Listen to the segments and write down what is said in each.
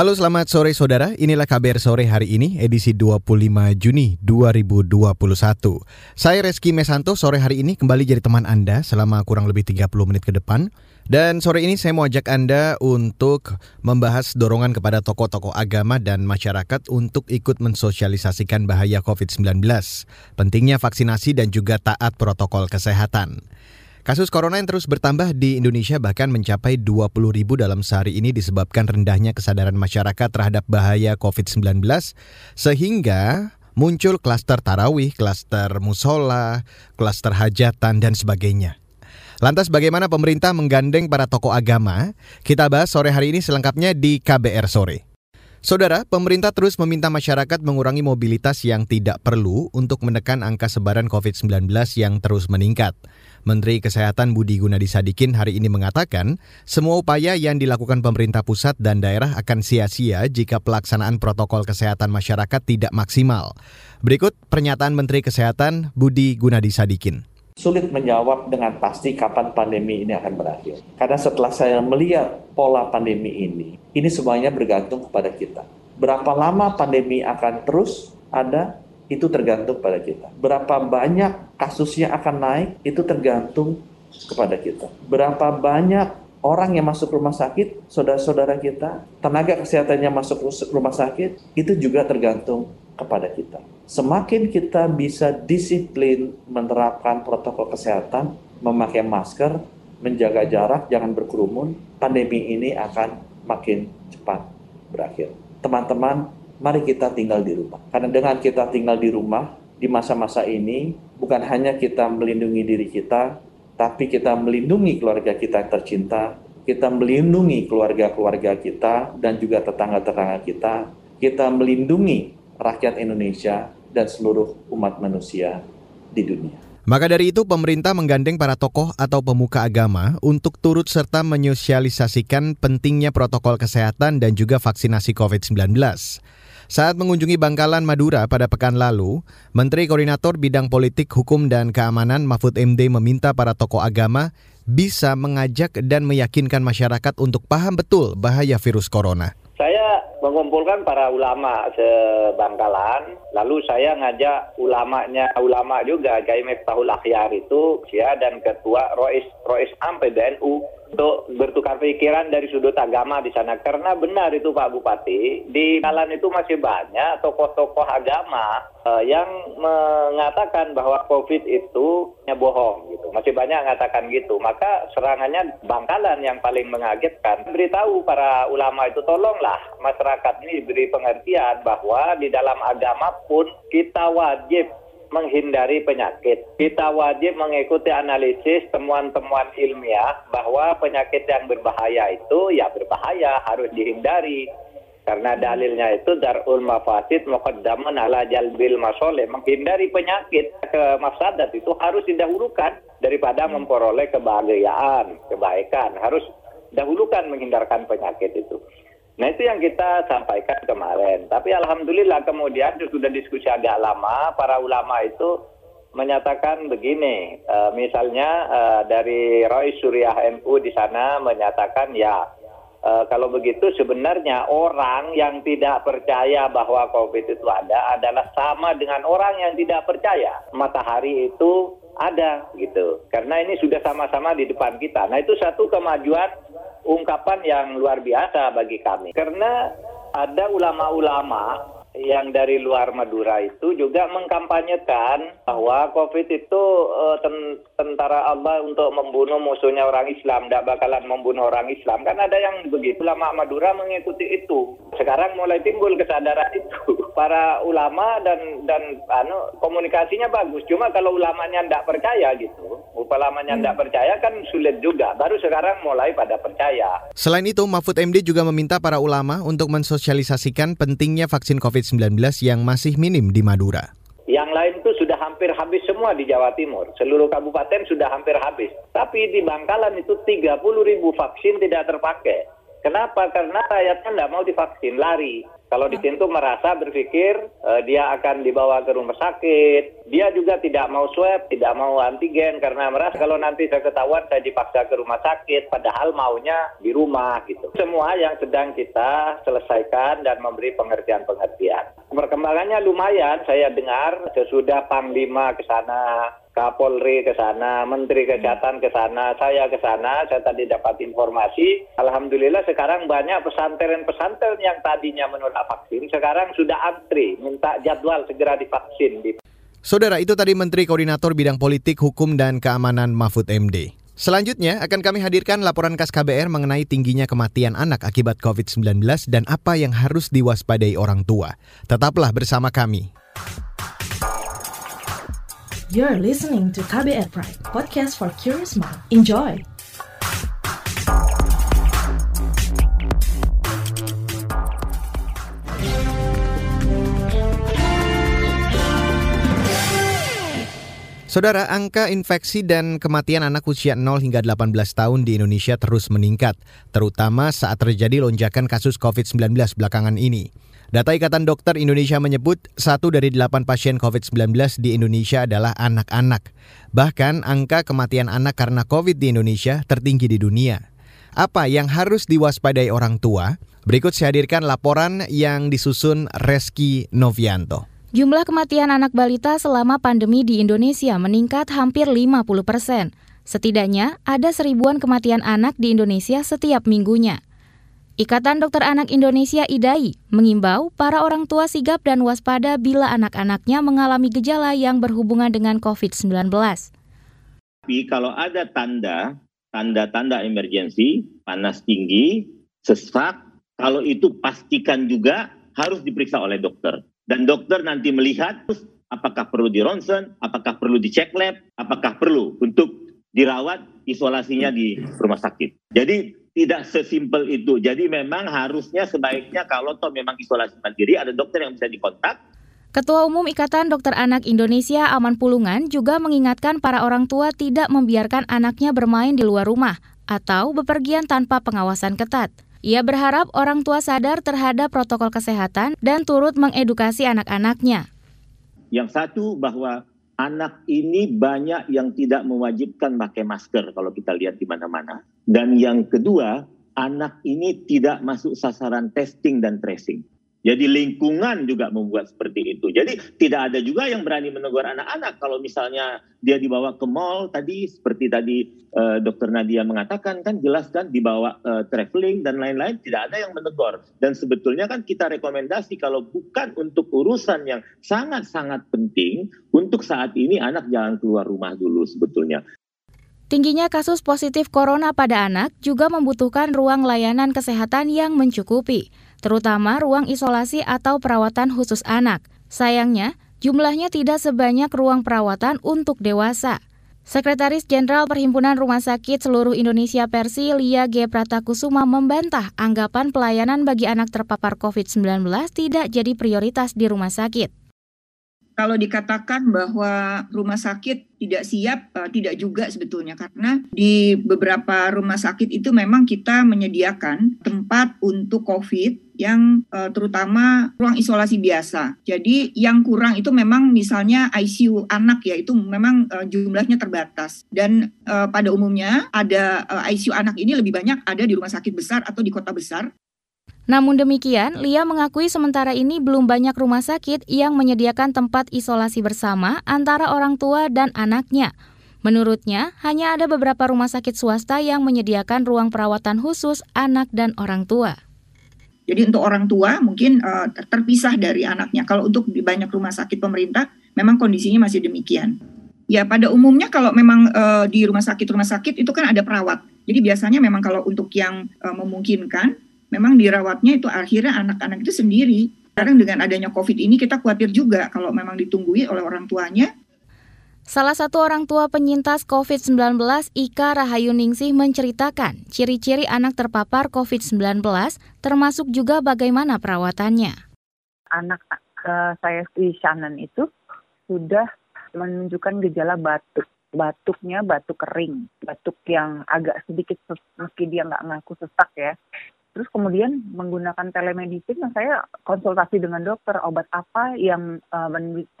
Halo selamat sore saudara, inilah KBR sore hari ini edisi 25 Juni 2021. Saya Reski Mesanto sore hari ini kembali jadi teman Anda selama kurang lebih 30 menit ke depan. Dan sore ini saya mau ajak Anda untuk membahas dorongan kepada tokoh-tokoh agama dan masyarakat untuk ikut mensosialisasikan bahaya COVID-19, pentingnya vaksinasi dan juga taat protokol kesehatan. Kasus corona yang terus bertambah di Indonesia bahkan mencapai 20 ribu dalam sehari ini disebabkan rendahnya kesadaran masyarakat terhadap bahaya COVID-19 sehingga muncul klaster tarawih, klaster musola, klaster hajatan, dan sebagainya. Lantas bagaimana pemerintah menggandeng para tokoh agama? Kita bahas sore hari ini selengkapnya di KBR Sore. Saudara, pemerintah terus meminta masyarakat mengurangi mobilitas yang tidak perlu untuk menekan angka sebaran COVID-19 yang terus meningkat. Menteri Kesehatan Budi Gunadi Sadikin hari ini mengatakan, semua upaya yang dilakukan pemerintah pusat dan daerah akan sia-sia jika pelaksanaan protokol kesehatan masyarakat tidak maksimal. Berikut pernyataan Menteri Kesehatan Budi Gunadi Sadikin sulit menjawab dengan pasti kapan pandemi ini akan berakhir. Karena setelah saya melihat pola pandemi ini, ini semuanya bergantung kepada kita. Berapa lama pandemi akan terus ada, itu tergantung pada kita. Berapa banyak kasusnya akan naik, itu tergantung kepada kita. Berapa banyak orang yang masuk rumah sakit, saudara-saudara kita, tenaga kesehatannya masuk rumah sakit, itu juga tergantung kepada kita. Semakin kita bisa disiplin menerapkan protokol kesehatan, memakai masker, menjaga jarak, jangan berkerumun, pandemi ini akan makin cepat berakhir. Teman-teman, mari kita tinggal di rumah. Karena dengan kita tinggal di rumah, di masa-masa ini, bukan hanya kita melindungi diri kita, tapi kita melindungi keluarga kita yang tercinta, kita melindungi keluarga-keluarga kita dan juga tetangga-tetangga kita, kita melindungi rakyat Indonesia dan seluruh umat manusia di dunia. Maka dari itu pemerintah menggandeng para tokoh atau pemuka agama untuk turut serta menyosialisasikan pentingnya protokol kesehatan dan juga vaksinasi COVID-19. Saat mengunjungi Bangkalan Madura pada pekan lalu, Menteri Koordinator Bidang Politik, Hukum, dan Keamanan Mahfud MD meminta para tokoh agama bisa mengajak dan meyakinkan masyarakat untuk paham betul bahaya virus corona. Mengumpulkan para ulama sebangkalan, lalu saya ngajak ulamanya ulama juga Kiai Miftahul Akhyar itu ya dan ketua Rois Rois Am PBNU untuk bertukar pikiran dari sudut agama di sana. Karena benar itu Pak Bupati di jalan itu masih banyak tokoh-tokoh agama uh, yang mengatakan bahwa COVID itu bohong gitu. Masih banyak yang mengatakan gitu. Maka serangannya Bangkalan yang paling mengagetkan. Beritahu para ulama itu tolonglah masyarakat ini diberi pengertian bahwa di dalam agama pun kita wajib menghindari penyakit. Kita wajib mengikuti analisis temuan-temuan ilmiah bahwa penyakit yang berbahaya itu ya berbahaya, harus dihindari. Karena dalilnya itu darul mafasid muqaddaman ala jalbil masoleh. Menghindari penyakit ke mafsadat itu harus didahulukan daripada memperoleh kebahagiaan, kebaikan. Harus dahulukan menghindarkan penyakit itu. Nah itu yang kita sampaikan kemarin. Tapi alhamdulillah kemudian sudah diskusi agak lama, para ulama itu menyatakan begini, uh, misalnya uh, dari Roy Suriah MU di sana menyatakan ya uh, kalau begitu sebenarnya orang yang tidak percaya bahwa COVID itu ada adalah sama dengan orang yang tidak percaya matahari itu ada gitu. Karena ini sudah sama-sama di depan kita. Nah itu satu kemajuan ungkapan yang luar biasa bagi kami. Karena ada ulama-ulama yang dari luar Madura itu juga mengkampanyekan bahwa COVID itu uh, ten tentara Allah untuk membunuh musuhnya orang Islam, tidak bakalan membunuh orang Islam. Kan ada yang begitu, ulama Madura mengikuti itu. Sekarang mulai timbul kesadaran itu. Para ulama dan dan anu komunikasinya bagus. Cuma kalau ulamanya tidak percaya gitu, ulamanya tidak hmm. percaya kan sulit juga. Baru sekarang mulai pada percaya. Selain itu, Mahfud MD juga meminta para ulama untuk mensosialisasikan pentingnya vaksin COVID COVID-19 yang masih minim di Madura. Yang lain itu sudah hampir habis semua di Jawa Timur. Seluruh kabupaten sudah hampir habis. Tapi di Bangkalan itu 30 ribu vaksin tidak terpakai. Kenapa? Karena rakyatnya tidak mau divaksin, lari. Kalau di situ merasa berpikir uh, dia akan dibawa ke rumah sakit, dia juga tidak mau swab, tidak mau antigen karena merasa kalau nanti saya ketahuan saya dipaksa ke rumah sakit, padahal maunya di rumah gitu. Semua yang sedang kita selesaikan dan memberi pengertian-pengertian. Perkembangannya lumayan, saya dengar sesudah Panglima ke sana, Kapolri ke sana, Menteri Kesehatan ke sana, saya ke sana, saya tadi dapat informasi. Alhamdulillah sekarang banyak pesantren-pesantren yang tadinya menolak vaksin, sekarang sudah antri, minta jadwal segera divaksin. Saudara, itu tadi Menteri Koordinator Bidang Politik, Hukum, dan Keamanan Mahfud MD. Selanjutnya akan kami hadirkan laporan khas KBR mengenai tingginya kematian anak akibat COVID-19 dan apa yang harus diwaspadai orang tua. Tetaplah bersama kami. You're listening to KBR Pride, podcast for curious mind. Enjoy! Saudara, angka infeksi dan kematian anak usia 0 hingga 18 tahun di Indonesia terus meningkat, terutama saat terjadi lonjakan kasus COVID-19 belakangan ini. Data Ikatan Dokter Indonesia menyebut satu dari delapan pasien COVID-19 di Indonesia adalah anak-anak. Bahkan angka kematian anak karena COVID di Indonesia tertinggi di dunia. Apa yang harus diwaspadai orang tua? Berikut saya hadirkan laporan yang disusun Reski Novianto. Jumlah kematian anak balita selama pandemi di Indonesia meningkat hampir 50 persen. Setidaknya ada seribuan kematian anak di Indonesia setiap minggunya. Ikatan Dokter Anak Indonesia IDAI mengimbau para orang tua sigap dan waspada bila anak-anaknya mengalami gejala yang berhubungan dengan COVID-19. Tapi kalau ada tanda, tanda-tanda emergensi, panas tinggi, sesak, kalau itu pastikan juga harus diperiksa oleh dokter. Dan dokter nanti melihat apakah perlu di ronsen, apakah perlu dicek lab, apakah perlu untuk dirawat isolasinya di rumah sakit. Jadi tidak sesimpel itu. Jadi memang harusnya sebaiknya kalau toh memang isolasi mandiri ada dokter yang bisa dikontak. Ketua Umum Ikatan Dokter Anak Indonesia Aman Pulungan juga mengingatkan para orang tua tidak membiarkan anaknya bermain di luar rumah atau bepergian tanpa pengawasan ketat. Ia berharap orang tua sadar terhadap protokol kesehatan dan turut mengedukasi anak-anaknya. Yang satu bahwa anak ini banyak yang tidak mewajibkan pakai masker kalau kita lihat di mana-mana. Dan yang kedua, anak ini tidak masuk sasaran testing dan tracing. Jadi lingkungan juga membuat seperti itu. Jadi tidak ada juga yang berani menegur anak-anak kalau misalnya dia dibawa ke mall tadi seperti tadi uh, Dokter Nadia mengatakan kan jelas kan dibawa uh, traveling dan lain-lain tidak ada yang menegur. Dan sebetulnya kan kita rekomendasi kalau bukan untuk urusan yang sangat-sangat penting untuk saat ini anak jangan keluar rumah dulu sebetulnya. Tingginya kasus positif corona pada anak juga membutuhkan ruang layanan kesehatan yang mencukupi terutama ruang isolasi atau perawatan khusus anak. Sayangnya, jumlahnya tidak sebanyak ruang perawatan untuk dewasa. Sekretaris Jenderal Perhimpunan Rumah Sakit Seluruh Indonesia Persi Lia G. Pratakusuma membantah anggapan pelayanan bagi anak terpapar COVID-19 tidak jadi prioritas di rumah sakit kalau dikatakan bahwa rumah sakit tidak siap, uh, tidak juga sebetulnya. Karena di beberapa rumah sakit itu memang kita menyediakan tempat untuk COVID yang uh, terutama ruang isolasi biasa. Jadi yang kurang itu memang misalnya ICU anak ya itu memang uh, jumlahnya terbatas. Dan uh, pada umumnya ada uh, ICU anak ini lebih banyak ada di rumah sakit besar atau di kota besar namun demikian, Lia mengakui sementara ini belum banyak rumah sakit yang menyediakan tempat isolasi bersama antara orang tua dan anaknya. Menurutnya, hanya ada beberapa rumah sakit swasta yang menyediakan ruang perawatan khusus anak dan orang tua. Jadi untuk orang tua mungkin uh, terpisah dari anaknya. Kalau untuk di banyak rumah sakit pemerintah, memang kondisinya masih demikian. Ya pada umumnya kalau memang uh, di rumah sakit rumah sakit itu kan ada perawat. Jadi biasanya memang kalau untuk yang uh, memungkinkan memang dirawatnya itu akhirnya anak-anak itu sendiri. Sekarang dengan adanya COVID ini kita khawatir juga kalau memang ditunggui oleh orang tuanya. Salah satu orang tua penyintas COVID-19, Ika Rahayu Ningsih menceritakan ciri-ciri anak terpapar COVID-19, termasuk juga bagaimana perawatannya. Anak uh, saya di Shannon itu sudah menunjukkan gejala batuk. Batuknya batuk kering, batuk yang agak sedikit meski dia nggak ngaku sesak ya Terus kemudian menggunakan telemedicine, saya konsultasi dengan dokter obat apa yang uh,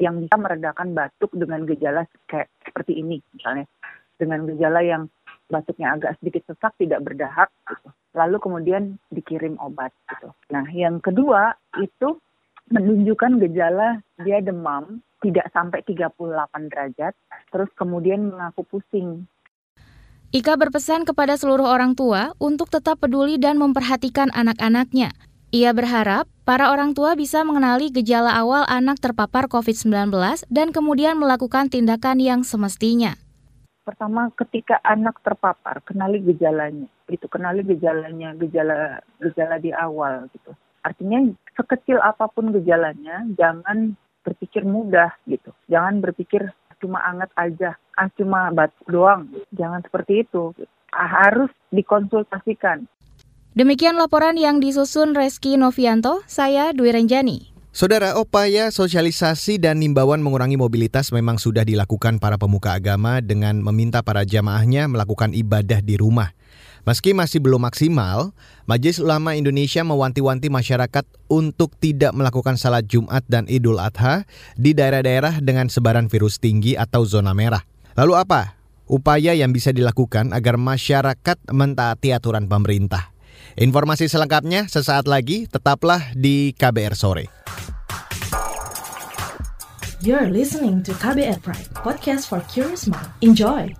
yang bisa meredakan batuk dengan gejala kayak seperti ini misalnya, dengan gejala yang batuknya agak sedikit sesak tidak berdahak gitu. Lalu kemudian dikirim obat gitu. Nah, yang kedua itu menunjukkan gejala dia demam tidak sampai 38 derajat, terus kemudian mengaku pusing Ika berpesan kepada seluruh orang tua untuk tetap peduli dan memperhatikan anak-anaknya. Ia berharap para orang tua bisa mengenali gejala awal anak terpapar COVID-19 dan kemudian melakukan tindakan yang semestinya. Pertama, ketika anak terpapar, kenali gejalanya. Itu kenali gejalanya, gejala gejala di awal gitu. Artinya sekecil apa pun gejalanya, jangan berpikir mudah gitu. Jangan berpikir cuma anget aja, ah cuma batuk doang. Jangan seperti itu. Ah, harus dikonsultasikan. Demikian laporan yang disusun Reski Novianto, saya Dwi Renjani. Saudara, upaya sosialisasi dan imbauan mengurangi mobilitas memang sudah dilakukan para pemuka agama dengan meminta para jamaahnya melakukan ibadah di rumah. Meski masih belum maksimal, Majelis Ulama Indonesia mewanti-wanti masyarakat untuk tidak melakukan salat Jumat dan Idul Adha di daerah-daerah dengan sebaran virus tinggi atau zona merah. Lalu apa upaya yang bisa dilakukan agar masyarakat mentaati aturan pemerintah? Informasi selengkapnya sesaat lagi, tetaplah di KBR Sore. You're listening to KBR Pride, podcast for curious mind. Enjoy!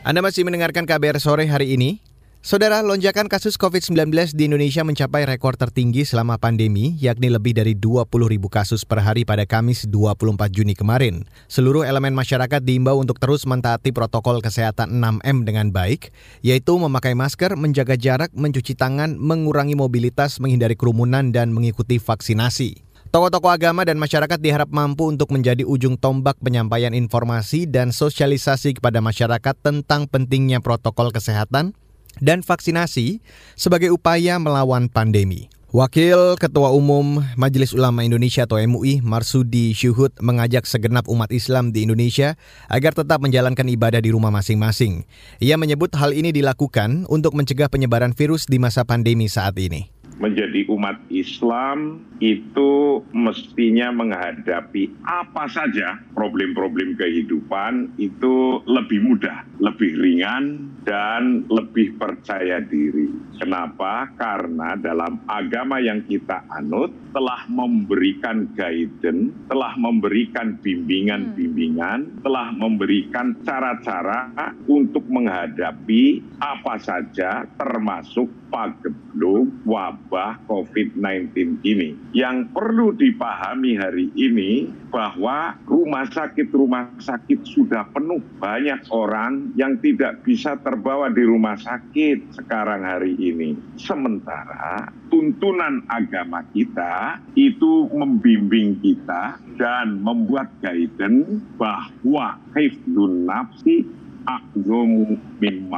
Anda masih mendengarkan KBR sore hari ini. Saudara, lonjakan kasus COVID-19 di Indonesia mencapai rekor tertinggi selama pandemi, yakni lebih dari 20 ribu kasus per hari pada Kamis 24 Juni kemarin. Seluruh elemen masyarakat diimbau untuk terus mentaati protokol kesehatan 6M dengan baik, yaitu memakai masker, menjaga jarak, mencuci tangan, mengurangi mobilitas, menghindari kerumunan, dan mengikuti vaksinasi. Tokoh-tokoh agama dan masyarakat diharap mampu untuk menjadi ujung tombak penyampaian informasi dan sosialisasi kepada masyarakat tentang pentingnya protokol kesehatan dan vaksinasi sebagai upaya melawan pandemi. Wakil Ketua Umum Majelis Ulama Indonesia atau MUI Marsudi Syuhud mengajak segenap umat Islam di Indonesia agar tetap menjalankan ibadah di rumah masing-masing. Ia menyebut hal ini dilakukan untuk mencegah penyebaran virus di masa pandemi saat ini menjadi umat Islam itu mestinya menghadapi apa saja problem-problem kehidupan itu lebih mudah, lebih ringan, dan lebih percaya diri. Kenapa? Karena dalam agama yang kita anut telah memberikan guidance, telah memberikan bimbingan-bimbingan, telah memberikan cara-cara untuk menghadapi apa saja termasuk pagebluk wabah COVID-19 ini. Yang perlu dipahami hari ini bahwa rumah sakit-rumah sakit sudah penuh. Banyak orang yang tidak bisa terbawa di rumah sakit sekarang hari ini. Sementara tuntunan agama kita itu membimbing kita dan membuat guidance bahwa hifdun nafsi agnomu min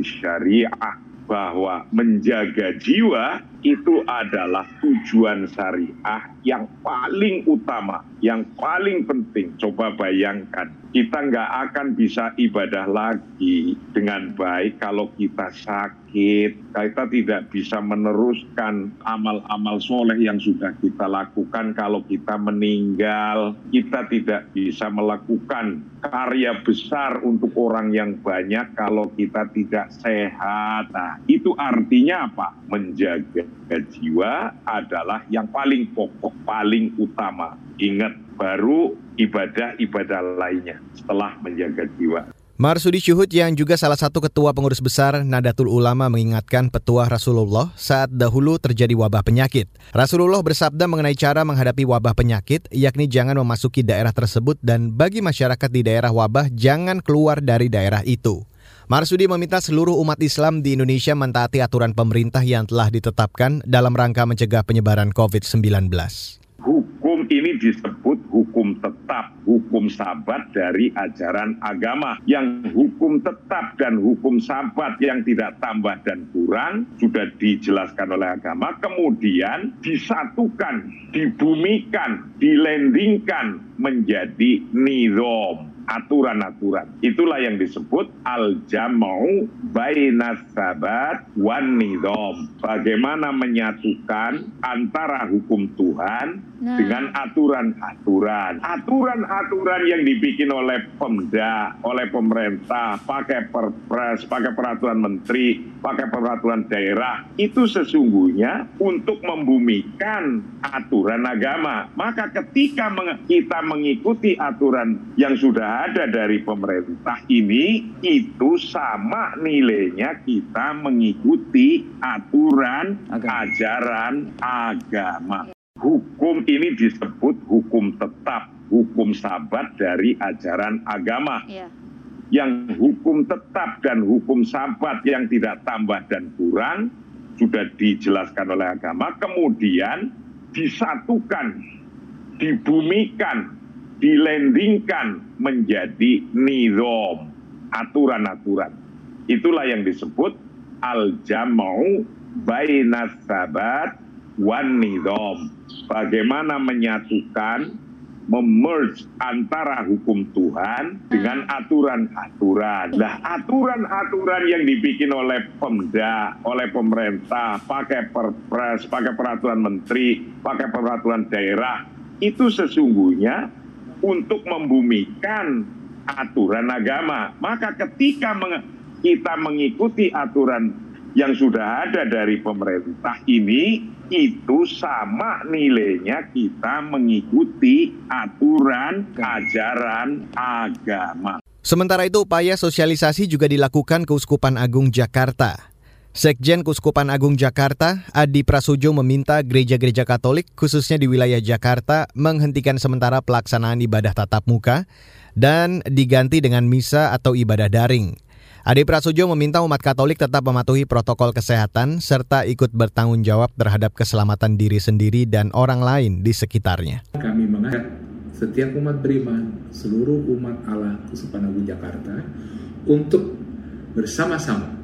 syariah bahwa menjaga jiwa itu adalah tujuan syariah yang paling utama, yang paling penting. Coba bayangkan, kita nggak akan bisa ibadah lagi dengan baik kalau kita sakit. Kita tidak bisa meneruskan amal-amal soleh yang sudah kita lakukan kalau kita meninggal. Kita tidak bisa melakukan karya besar untuk orang yang banyak kalau kita tidak sehat. Nah, itu artinya apa? Menjaga jiwa adalah yang paling pokok, paling utama. Ingat, baru ibadah-ibadah lainnya setelah menjaga jiwa. Marsudi Syuhud yang juga salah satu ketua pengurus besar Nadatul Ulama mengingatkan petua Rasulullah saat dahulu terjadi wabah penyakit. Rasulullah bersabda mengenai cara menghadapi wabah penyakit, yakni jangan memasuki daerah tersebut dan bagi masyarakat di daerah wabah jangan keluar dari daerah itu. Marsudi meminta seluruh umat Islam di Indonesia mentaati aturan pemerintah yang telah ditetapkan dalam rangka mencegah penyebaran COVID-19. Hukum ini disebut hukum tetap, hukum sabat dari ajaran agama. Yang hukum tetap dan hukum sabat yang tidak tambah dan kurang sudah dijelaskan oleh agama, kemudian disatukan, dibumikan, dilendingkan menjadi nidom aturan-aturan. Itulah yang disebut al-jam'u bainas sabat wan nidom. Bagaimana menyatukan antara hukum Tuhan nah. dengan aturan-aturan. Aturan-aturan yang dibikin oleh Pemda, oleh pemerintah, pakai perpres, pakai peraturan menteri, pakai peraturan daerah, itu sesungguhnya untuk membumikan aturan agama. Maka ketika kita mengikuti aturan yang sudah ada dari pemerintah ini itu sama nilainya kita mengikuti aturan agama. ajaran agama. Hukum ini disebut hukum tetap, hukum sabat dari ajaran agama. Yeah. Yang hukum tetap dan hukum sabat yang tidak tambah dan kurang sudah dijelaskan oleh agama, kemudian disatukan, dibumikan dilendingkan menjadi nizam, aturan-aturan. Itulah yang disebut al-jam'u bainas sabat wan nizam. Bagaimana menyatukan memerge antara hukum Tuhan dengan aturan-aturan. Nah, aturan-aturan yang dibikin oleh Pemda, oleh pemerintah, pakai perpres, pakai peraturan menteri, pakai peraturan daerah, itu sesungguhnya untuk membumikan aturan agama. Maka ketika kita mengikuti aturan yang sudah ada dari pemerintah ini itu sama nilainya kita mengikuti aturan ajaran agama. Sementara itu upaya sosialisasi juga dilakukan Keuskupan Agung Jakarta. Sekjen Kuskupan Agung Jakarta, Adi Prasojo meminta gereja-gereja Katolik, khususnya di wilayah Jakarta, menghentikan sementara pelaksanaan ibadah tatap muka dan diganti dengan misa atau ibadah daring. Adi Prasojo meminta umat Katolik tetap mematuhi protokol kesehatan serta ikut bertanggung jawab terhadap keselamatan diri sendiri dan orang lain di sekitarnya. Kami mengajak setiap umat beriman, seluruh umat Allah Kuskupan Agung Jakarta untuk bersama-sama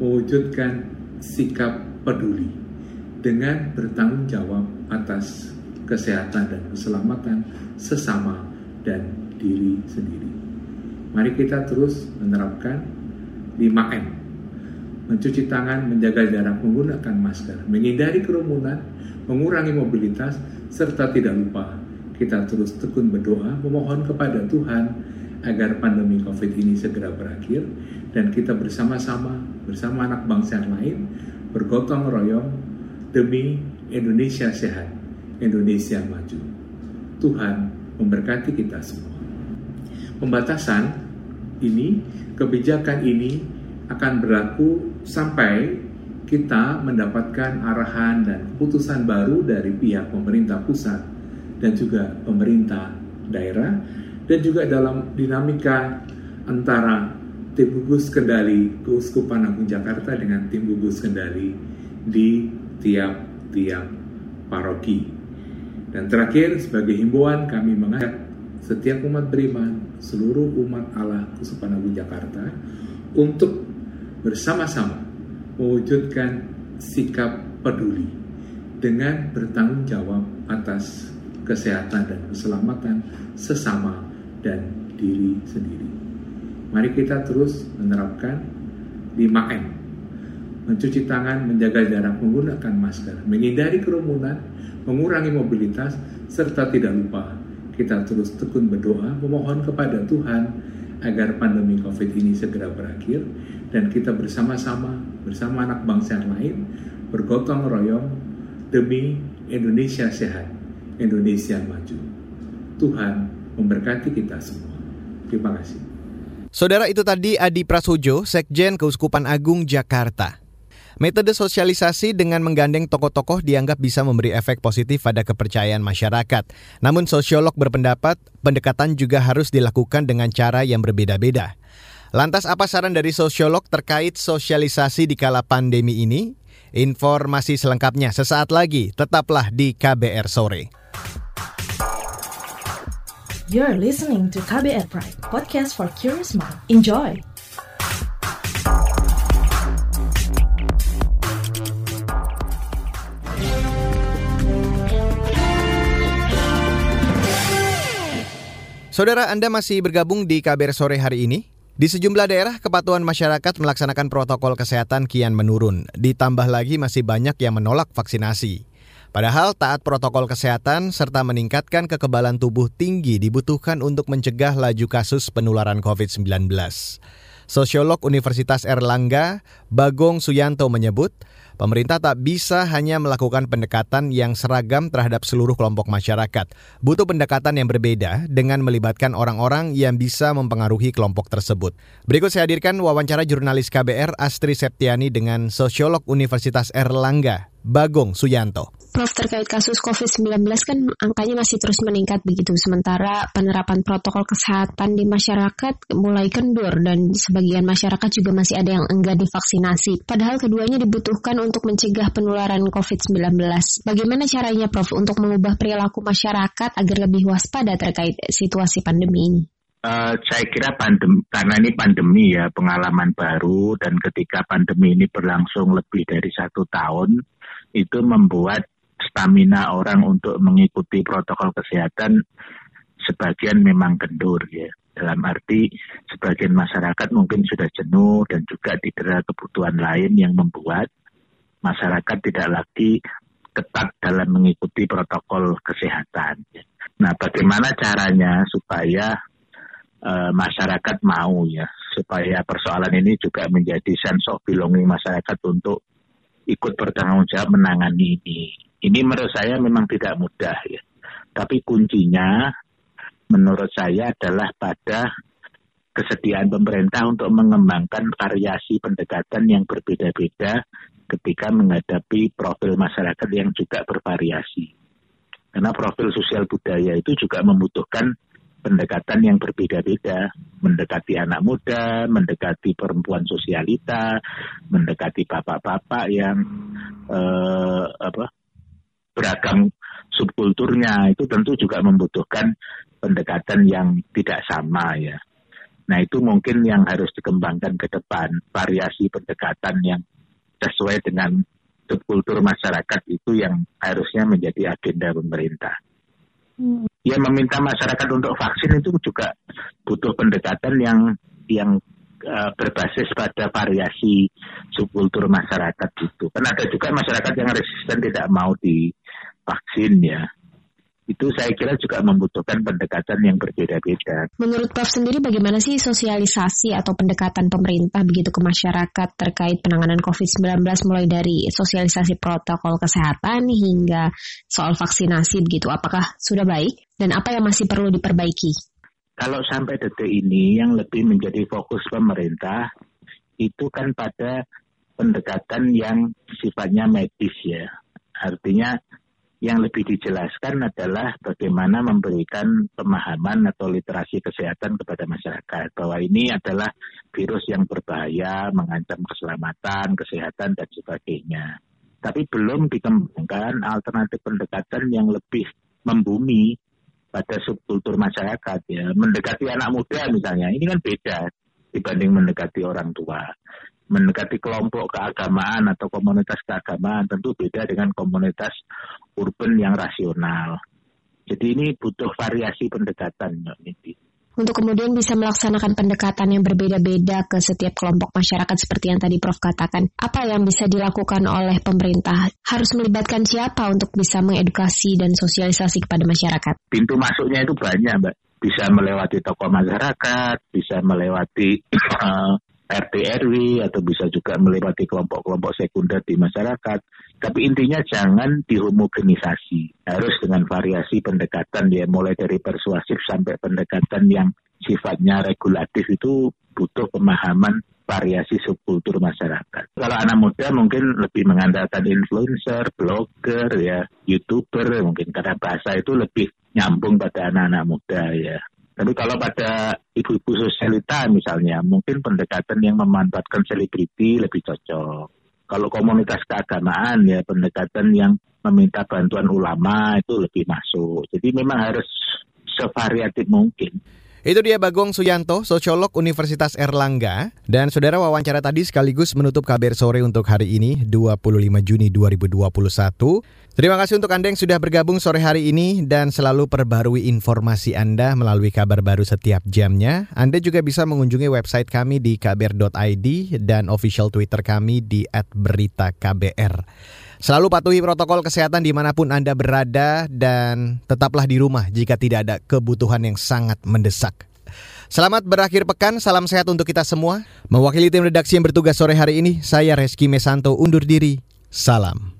mewujudkan sikap peduli dengan bertanggung jawab atas kesehatan dan keselamatan sesama dan diri sendiri. Mari kita terus menerapkan 5M. Mencuci tangan, menjaga jarak, menggunakan masker, menghindari kerumunan, mengurangi mobilitas, serta tidak lupa kita terus tekun berdoa memohon kepada Tuhan agar pandemi COVID ini segera berakhir dan kita bersama-sama bersama anak bangsa yang lain bergotong royong demi Indonesia sehat, Indonesia maju. Tuhan memberkati kita semua. Pembatasan ini, kebijakan ini akan berlaku sampai kita mendapatkan arahan dan keputusan baru dari pihak pemerintah pusat dan juga pemerintah daerah dan juga dalam dinamika antara tim gugus kendali Keuskupan Agung Jakarta dengan tim gugus kendali di tiap-tiap paroki. Dan terakhir sebagai himbauan kami mengajak setiap umat beriman, seluruh umat Allah Keuskupan Agung Jakarta untuk bersama-sama mewujudkan sikap peduli dengan bertanggung jawab atas kesehatan dan keselamatan sesama dan diri sendiri. Mari kita terus menerapkan 5M. Mencuci tangan, menjaga jarak, menggunakan masker, menghindari kerumunan, mengurangi mobilitas, serta tidak lupa kita terus tekun berdoa memohon kepada Tuhan agar pandemi COVID ini segera berakhir dan kita bersama-sama bersama anak bangsa yang lain bergotong royong demi Indonesia sehat, Indonesia maju. Tuhan memberkati kita semua. Terima kasih. Saudara itu tadi Adi Prasojo, Sekjen Keuskupan Agung Jakarta. Metode sosialisasi dengan menggandeng tokoh-tokoh dianggap bisa memberi efek positif pada kepercayaan masyarakat. Namun sosiolog berpendapat pendekatan juga harus dilakukan dengan cara yang berbeda-beda. Lantas apa saran dari sosiolog terkait sosialisasi di kala pandemi ini? Informasi selengkapnya sesaat lagi, tetaplah di KBR sore. You're listening to KBR Pride, podcast for curious mind. Enjoy! Saudara Anda masih bergabung di KBR sore hari ini? Di sejumlah daerah, kepatuhan masyarakat melaksanakan protokol kesehatan kian menurun. Ditambah lagi masih banyak yang menolak vaksinasi. Padahal taat protokol kesehatan serta meningkatkan kekebalan tubuh tinggi dibutuhkan untuk mencegah laju kasus penularan COVID-19. Sosiolog Universitas Erlangga, Bagong Suyanto menyebut, pemerintah tak bisa hanya melakukan pendekatan yang seragam terhadap seluruh kelompok masyarakat. Butuh pendekatan yang berbeda dengan melibatkan orang-orang yang bisa mempengaruhi kelompok tersebut. Berikut saya hadirkan wawancara jurnalis KBR Astri Septiani dengan sosiolog Universitas Erlangga, Bagong Suyanto. Prof terkait kasus COVID-19 kan angkanya masih terus meningkat begitu. Sementara penerapan protokol kesehatan di masyarakat mulai kendur dan sebagian masyarakat juga masih ada yang enggan divaksinasi. Padahal keduanya dibutuhkan untuk mencegah penularan COVID-19. Bagaimana caranya Prof untuk mengubah perilaku masyarakat agar lebih waspada terkait situasi pandemi ini? Uh, saya kira pandemi karena ini pandemi ya pengalaman baru dan ketika pandemi ini berlangsung lebih dari satu tahun itu membuat stamina orang untuk mengikuti protokol kesehatan sebagian memang kendur ya. Dalam arti sebagian masyarakat mungkin sudah jenuh dan juga didera kebutuhan lain yang membuat masyarakat tidak lagi ketat dalam mengikuti protokol kesehatan. Nah, bagaimana caranya supaya uh, masyarakat mau ya, supaya persoalan ini juga menjadi sense of belonging masyarakat untuk ikut bertanggung jawab menangani ini. Ini menurut saya memang tidak mudah ya. Tapi kuncinya menurut saya adalah pada kesediaan pemerintah untuk mengembangkan variasi pendekatan yang berbeda-beda ketika menghadapi profil masyarakat yang juga bervariasi. Karena profil sosial budaya itu juga membutuhkan pendekatan yang berbeda-beda, mendekati anak muda, mendekati perempuan sosialita, mendekati bapak-bapak yang eh, apa beragam subkulturnya itu tentu juga membutuhkan pendekatan yang tidak sama ya. Nah itu mungkin yang harus dikembangkan ke depan variasi pendekatan yang sesuai dengan subkultur masyarakat itu yang harusnya menjadi agenda pemerintah. Hmm. Ya meminta masyarakat untuk vaksin itu juga butuh pendekatan yang yang uh, berbasis pada variasi subkultur masyarakat itu. Kan ada juga masyarakat yang resisten tidak mau divaksin ya. Itu saya kira juga membutuhkan pendekatan yang berbeda-beda. Menurut Prof sendiri bagaimana sih sosialisasi atau pendekatan pemerintah begitu ke masyarakat terkait penanganan COVID-19 mulai dari sosialisasi protokol kesehatan hingga soal vaksinasi begitu. Apakah sudah baik dan apa yang masih perlu diperbaiki? Kalau sampai detik ini yang lebih menjadi fokus pemerintah itu kan pada pendekatan yang sifatnya medis ya. Artinya yang lebih dijelaskan adalah bagaimana memberikan pemahaman atau literasi kesehatan kepada masyarakat bahwa ini adalah virus yang berbahaya, mengancam keselamatan, kesehatan dan sebagainya. Tapi belum dikembangkan alternatif pendekatan yang lebih membumi pada subkultur masyarakat ya. Mendekati anak muda misalnya, ini kan beda dibanding mendekati orang tua mendekati kelompok keagamaan atau komunitas keagamaan tentu beda dengan komunitas urban yang rasional. Jadi ini butuh variasi pendekatan, Mbak Niti. Untuk kemudian bisa melaksanakan pendekatan yang berbeda-beda ke setiap kelompok masyarakat seperti yang tadi Prof katakan, apa yang bisa dilakukan oleh pemerintah? Harus melibatkan siapa untuk bisa mengedukasi dan sosialisasi kepada masyarakat? Pintu masuknya itu banyak, Mbak. Bisa melewati tokoh masyarakat, bisa melewati uh, RT RW atau bisa juga melewati kelompok-kelompok sekunder di masyarakat. Tapi intinya jangan dihomogenisasi. Harus dengan variasi pendekatan ya mulai dari persuasif sampai pendekatan yang sifatnya regulatif itu butuh pemahaman variasi subkultur masyarakat. Kalau anak muda mungkin lebih mengandalkan influencer, blogger, ya, youtuber, mungkin karena bahasa itu lebih nyambung pada anak-anak muda ya. Tapi kalau pada ibu-ibu sosialita misalnya, mungkin pendekatan yang memanfaatkan selebriti lebih cocok. Kalau komunitas keagamaan ya pendekatan yang meminta bantuan ulama itu lebih masuk. Jadi memang harus sevariatif mungkin. Itu dia Bagong Suyanto, sosiolog Universitas Erlangga. Dan saudara wawancara tadi sekaligus menutup kabar sore untuk hari ini, 25 Juni 2021. Terima kasih untuk Anda yang sudah bergabung sore hari ini dan selalu perbarui informasi Anda melalui kabar baru setiap jamnya. Anda juga bisa mengunjungi website kami di kbr.id dan official Twitter kami di @beritaKBR. Selalu patuhi protokol kesehatan di mana pun Anda berada dan tetaplah di rumah jika tidak ada kebutuhan yang sangat mendesak. Selamat berakhir pekan, salam sehat untuk kita semua. Mewakili tim redaksi yang bertugas sore hari ini, saya Reski Mesanto undur diri. Salam.